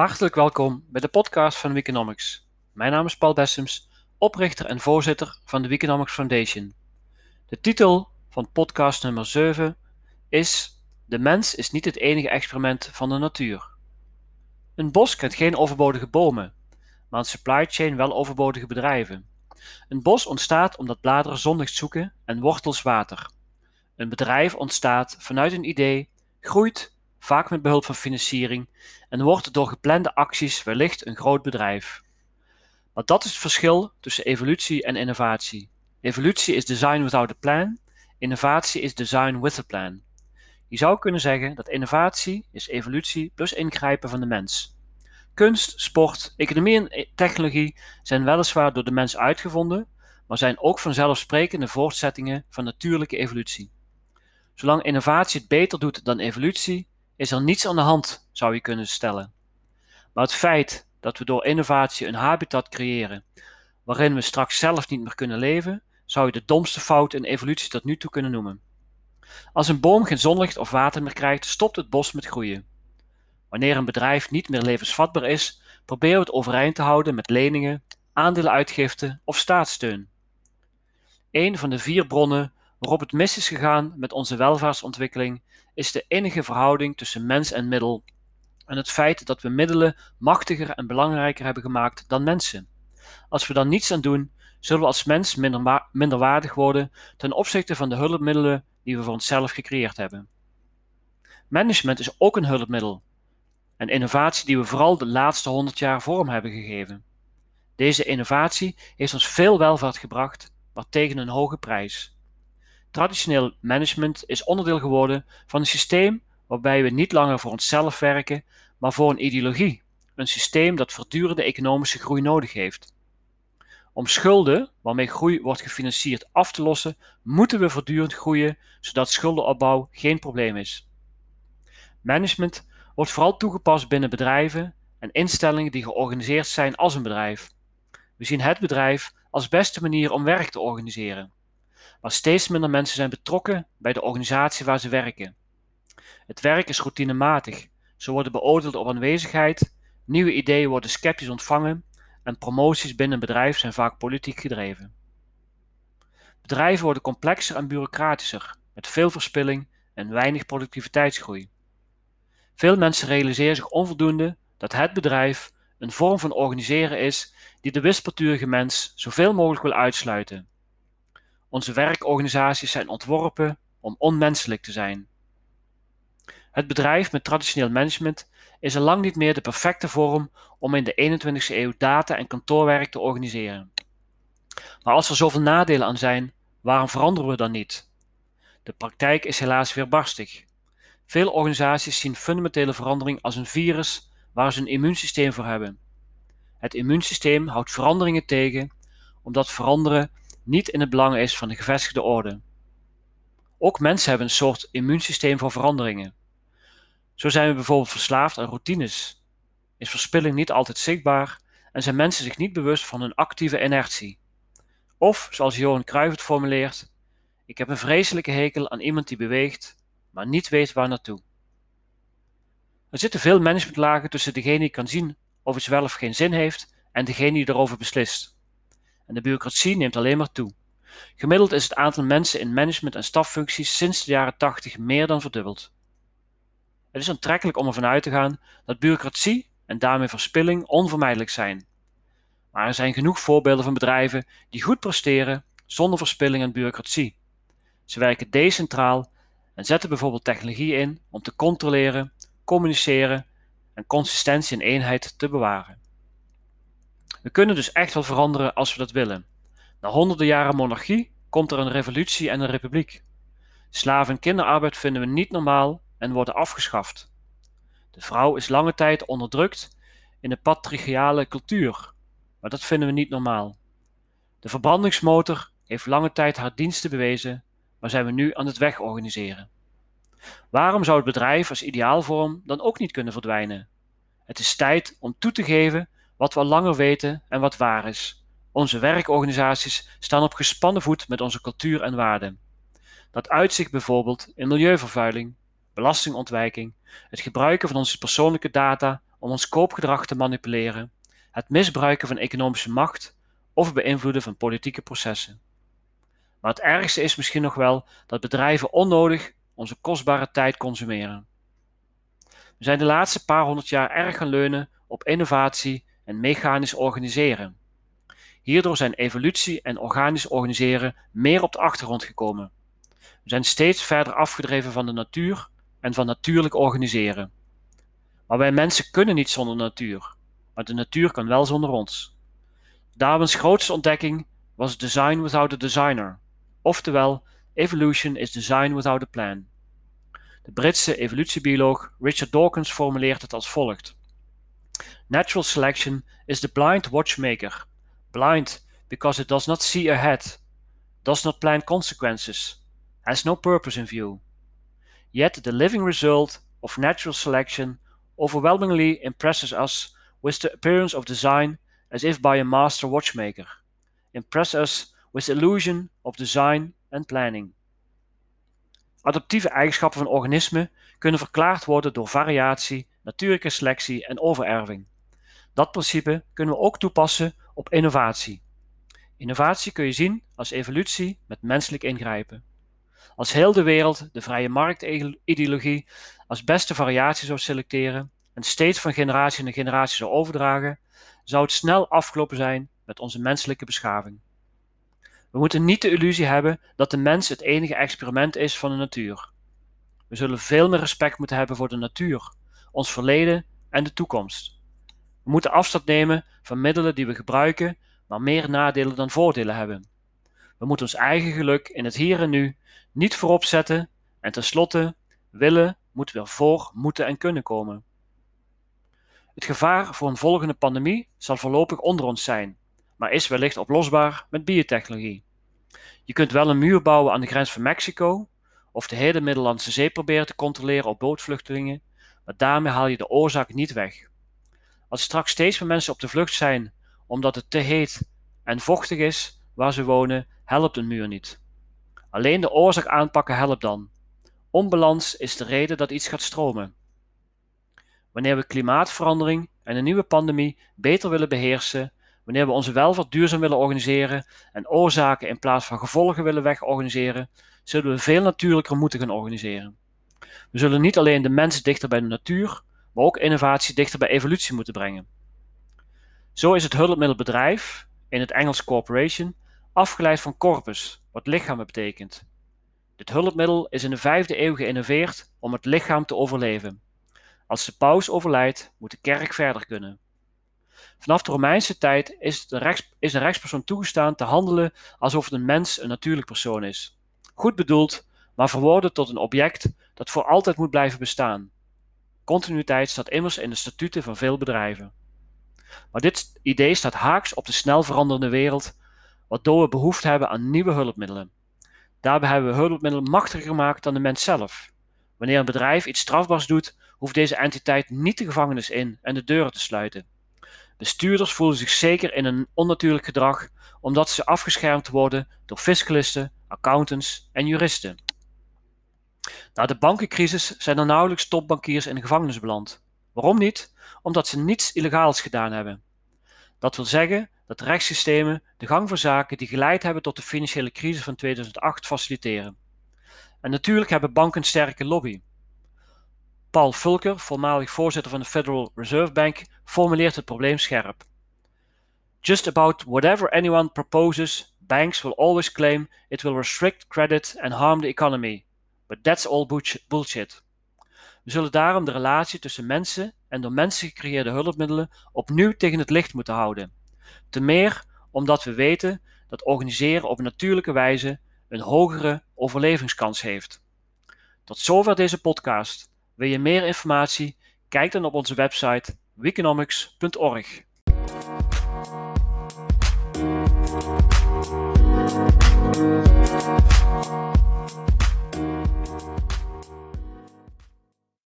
Hartelijk welkom bij de podcast van Weekonomics. Mijn naam is Paul Bessems, oprichter en voorzitter van de Weekonomics Foundation. De titel van podcast nummer 7 is De mens is niet het enige experiment van de natuur. Een bos kent geen overbodige bomen, maar een supply chain wel overbodige bedrijven. Een bos ontstaat omdat bladeren zonlicht zoeken en wortels water. Een bedrijf ontstaat vanuit een idee, groeit, vaak met behulp van financiering, en wordt door geplande acties wellicht een groot bedrijf. Maar dat is het verschil tussen evolutie en innovatie. Evolutie is design without a plan, innovatie is design with a plan. Je zou kunnen zeggen dat innovatie is evolutie plus ingrijpen van de mens. Kunst, sport, economie en technologie zijn weliswaar door de mens uitgevonden, maar zijn ook vanzelfsprekende voortzettingen van natuurlijke evolutie. Zolang innovatie het beter doet dan evolutie, is er niets aan de hand, zou je kunnen stellen. Maar het feit dat we door innovatie een habitat creëren waarin we straks zelf niet meer kunnen leven, zou je de domste fout in evolutie tot nu toe kunnen noemen. Als een boom geen zonlicht of water meer krijgt, stopt het bos met groeien. Wanneer een bedrijf niet meer levensvatbaar is, proberen we het overeind te houden met leningen, aandelenuitgiften of staatssteun. Een van de vier bronnen waarop het mis is gegaan met onze welvaartsontwikkeling is de enige verhouding tussen mens en middel en het feit dat we middelen machtiger en belangrijker hebben gemaakt dan mensen. Als we daar niets aan doen, zullen we als mens minder, minder waardig worden ten opzichte van de hulpmiddelen die we voor onszelf gecreëerd hebben. Management is ook een hulpmiddel, een innovatie die we vooral de laatste honderd jaar vorm hebben gegeven. Deze innovatie heeft ons veel welvaart gebracht, maar tegen een hoge prijs. Traditioneel management is onderdeel geworden van een systeem waarbij we niet langer voor onszelf werken, maar voor een ideologie, een systeem dat voortdurende economische groei nodig heeft. Om schulden, waarmee groei wordt gefinancierd, af te lossen, moeten we voortdurend groeien, zodat schuldenopbouw geen probleem is. Management wordt vooral toegepast binnen bedrijven en instellingen die georganiseerd zijn als een bedrijf. We zien het bedrijf als beste manier om werk te organiseren maar steeds minder mensen zijn betrokken bij de organisatie waar ze werken. Het werk is routinematig, ze worden beoordeeld op aanwezigheid, nieuwe ideeën worden sceptisch ontvangen en promoties binnen een bedrijf zijn vaak politiek gedreven. Bedrijven worden complexer en bureaucratischer, met veel verspilling en weinig productiviteitsgroei. Veel mensen realiseren zich onvoldoende dat het bedrijf een vorm van organiseren is die de wispelturige mens zoveel mogelijk wil uitsluiten onze werkorganisaties zijn ontworpen om onmenselijk te zijn. Het bedrijf met traditioneel management is al lang niet meer de perfecte vorm om in de 21ste eeuw data- en kantoorwerk te organiseren. Maar als er zoveel nadelen aan zijn, waarom veranderen we dan niet? De praktijk is helaas weerbarstig. Veel organisaties zien fundamentele verandering als een virus waar ze een immuunsysteem voor hebben. Het immuunsysteem houdt veranderingen tegen, omdat veranderen niet in het belang is van de gevestigde orde. Ook mensen hebben een soort immuunsysteem voor veranderingen. Zo zijn we bijvoorbeeld verslaafd aan routines, is verspilling niet altijd zichtbaar en zijn mensen zich niet bewust van hun actieve inertie. Of, zoals Johan Cruijff het formuleert, ik heb een vreselijke hekel aan iemand die beweegt, maar niet weet waar naartoe. Er zitten veel managementlagen tussen degene die kan zien of iets wel of geen zin heeft en degene die erover beslist en de bureaucratie neemt alleen maar toe. Gemiddeld is het aantal mensen in management- en staffuncties sinds de jaren 80 meer dan verdubbeld. Het is aantrekkelijk om ervan uit te gaan dat bureaucratie en daarmee verspilling onvermijdelijk zijn. Maar er zijn genoeg voorbeelden van bedrijven die goed presteren zonder verspilling en bureaucratie. Ze werken decentraal en zetten bijvoorbeeld technologie in om te controleren, communiceren en consistentie en eenheid te bewaren. We kunnen dus echt wel veranderen als we dat willen. Na honderden jaren monarchie komt er een revolutie en een republiek. Slaven- en kinderarbeid vinden we niet normaal en worden afgeschaft. De vrouw is lange tijd onderdrukt in de patriarchale cultuur, maar dat vinden we niet normaal. De verbrandingsmotor heeft lange tijd haar diensten bewezen, maar zijn we nu aan het wegorganiseren. Waarom zou het bedrijf als ideaalvorm dan ook niet kunnen verdwijnen? Het is tijd om toe te geven wat we al langer weten en wat waar is. Onze werkorganisaties staan op gespannen voet met onze cultuur en waarden. Dat uitzicht bijvoorbeeld in milieuvervuiling, belastingontwijking, het gebruiken van onze persoonlijke data om ons koopgedrag te manipuleren, het misbruiken van economische macht of het beïnvloeden van politieke processen. Maar het ergste is misschien nog wel dat bedrijven onnodig onze kostbare tijd consumeren. We zijn de laatste paar honderd jaar erg gaan leunen op innovatie en mechanisch organiseren. Hierdoor zijn evolutie en organisch organiseren meer op de achtergrond gekomen. We zijn steeds verder afgedreven van de natuur en van natuurlijk organiseren. Maar wij mensen kunnen niet zonder natuur, maar de natuur kan wel zonder ons. Darwins grootste ontdekking was design without a designer, oftewel evolution is design without a plan. De Britse evolutiebioloog Richard Dawkins formuleert het als volgt: Natural selection is the blind watchmaker, blind because it does not see ahead, does not plan consequences, has no purpose in view. Yet the living result of natural selection overwhelmingly impresses us with the appearance of design as if by a master watchmaker, impress us with the illusion of design and planning. Adaptieve eigenschappen van organismen kunnen verklaard worden door variatie, natuurlijke selectie en overerving. Dat principe kunnen we ook toepassen op innovatie. Innovatie kun je zien als evolutie met menselijk ingrijpen. Als heel de wereld de vrije marktideologie als beste variatie zou selecteren en steeds van generatie naar generatie zou overdragen, zou het snel afgelopen zijn met onze menselijke beschaving. We moeten niet de illusie hebben dat de mens het enige experiment is van de natuur. We zullen veel meer respect moeten hebben voor de natuur, ons verleden en de toekomst. We moeten afstand nemen van middelen die we gebruiken, maar meer nadelen dan voordelen hebben. We moeten ons eigen geluk in het hier en nu niet voorop zetten en tenslotte willen moeten we voor moeten en kunnen komen. Het gevaar voor een volgende pandemie zal voorlopig onder ons zijn, maar is wellicht oplosbaar met biotechnologie. Je kunt wel een muur bouwen aan de grens van Mexico of de hele Middellandse Zee proberen te controleren op bootvluchtelingen, maar daarmee haal je de oorzaak niet weg. Als straks steeds meer mensen op de vlucht zijn omdat het te heet en vochtig is waar ze wonen, helpt een muur niet. Alleen de oorzaak aanpakken helpt dan. Onbalans is de reden dat iets gaat stromen. Wanneer we klimaatverandering en een nieuwe pandemie beter willen beheersen, wanneer we onze welvaart duurzaam willen organiseren en oorzaken in plaats van gevolgen willen wegorganiseren, zullen we veel natuurlijker moeten gaan organiseren. We zullen niet alleen de mens dichter bij de natuur, maar ook innovatie dichter bij evolutie moeten brengen. Zo is het hulpmiddelbedrijf, in het Engels corporation, afgeleid van corpus, wat lichaam betekent. Dit hulpmiddel is in de vijfde eeuw geïnnoveerd om het lichaam te overleven. Als de paus overlijdt, moet de kerk verder kunnen. Vanaf de Romeinse tijd is is de rechtspersoon toegestaan te handelen alsof een mens een natuurlijk persoon is. Goed bedoeld, maar verwoorden tot een object dat voor altijd moet blijven bestaan. Continuïteit staat immers in de statuten van veel bedrijven. Maar dit idee staat haaks op de snel veranderende wereld, waardoor we behoefte hebben aan nieuwe hulpmiddelen. Daarbij hebben we hulpmiddelen machtiger gemaakt dan de mens zelf. Wanneer een bedrijf iets strafbaars doet, hoeft deze entiteit niet de gevangenis in en de deuren te sluiten. Bestuurders voelen zich zeker in een onnatuurlijk gedrag omdat ze afgeschermd worden door fiscalisten, accountants en juristen. Na de bankencrisis zijn er nauwelijks topbankiers in de gevangenis beland. Waarom niet? Omdat ze niets illegaals gedaan hebben. Dat wil zeggen dat rechtssystemen de gang van zaken die geleid hebben tot de financiële crisis van 2008 faciliteren. En natuurlijk hebben banken een sterke lobby. Paul Fulker, voormalig voorzitter van de Federal Reserve Bank, formuleert het probleem scherp. Just about whatever anyone proposes, banks will always claim it will restrict credit and harm the economy. But that's all bullshit. We zullen daarom de relatie tussen mensen en door mensen gecreëerde hulpmiddelen opnieuw tegen het licht moeten houden. Te meer omdat we weten dat organiseren op een natuurlijke wijze een hogere overlevingskans heeft. Tot zover deze podcast. Wil je meer informatie? Kijk dan op onze website weekonomics.org. Thank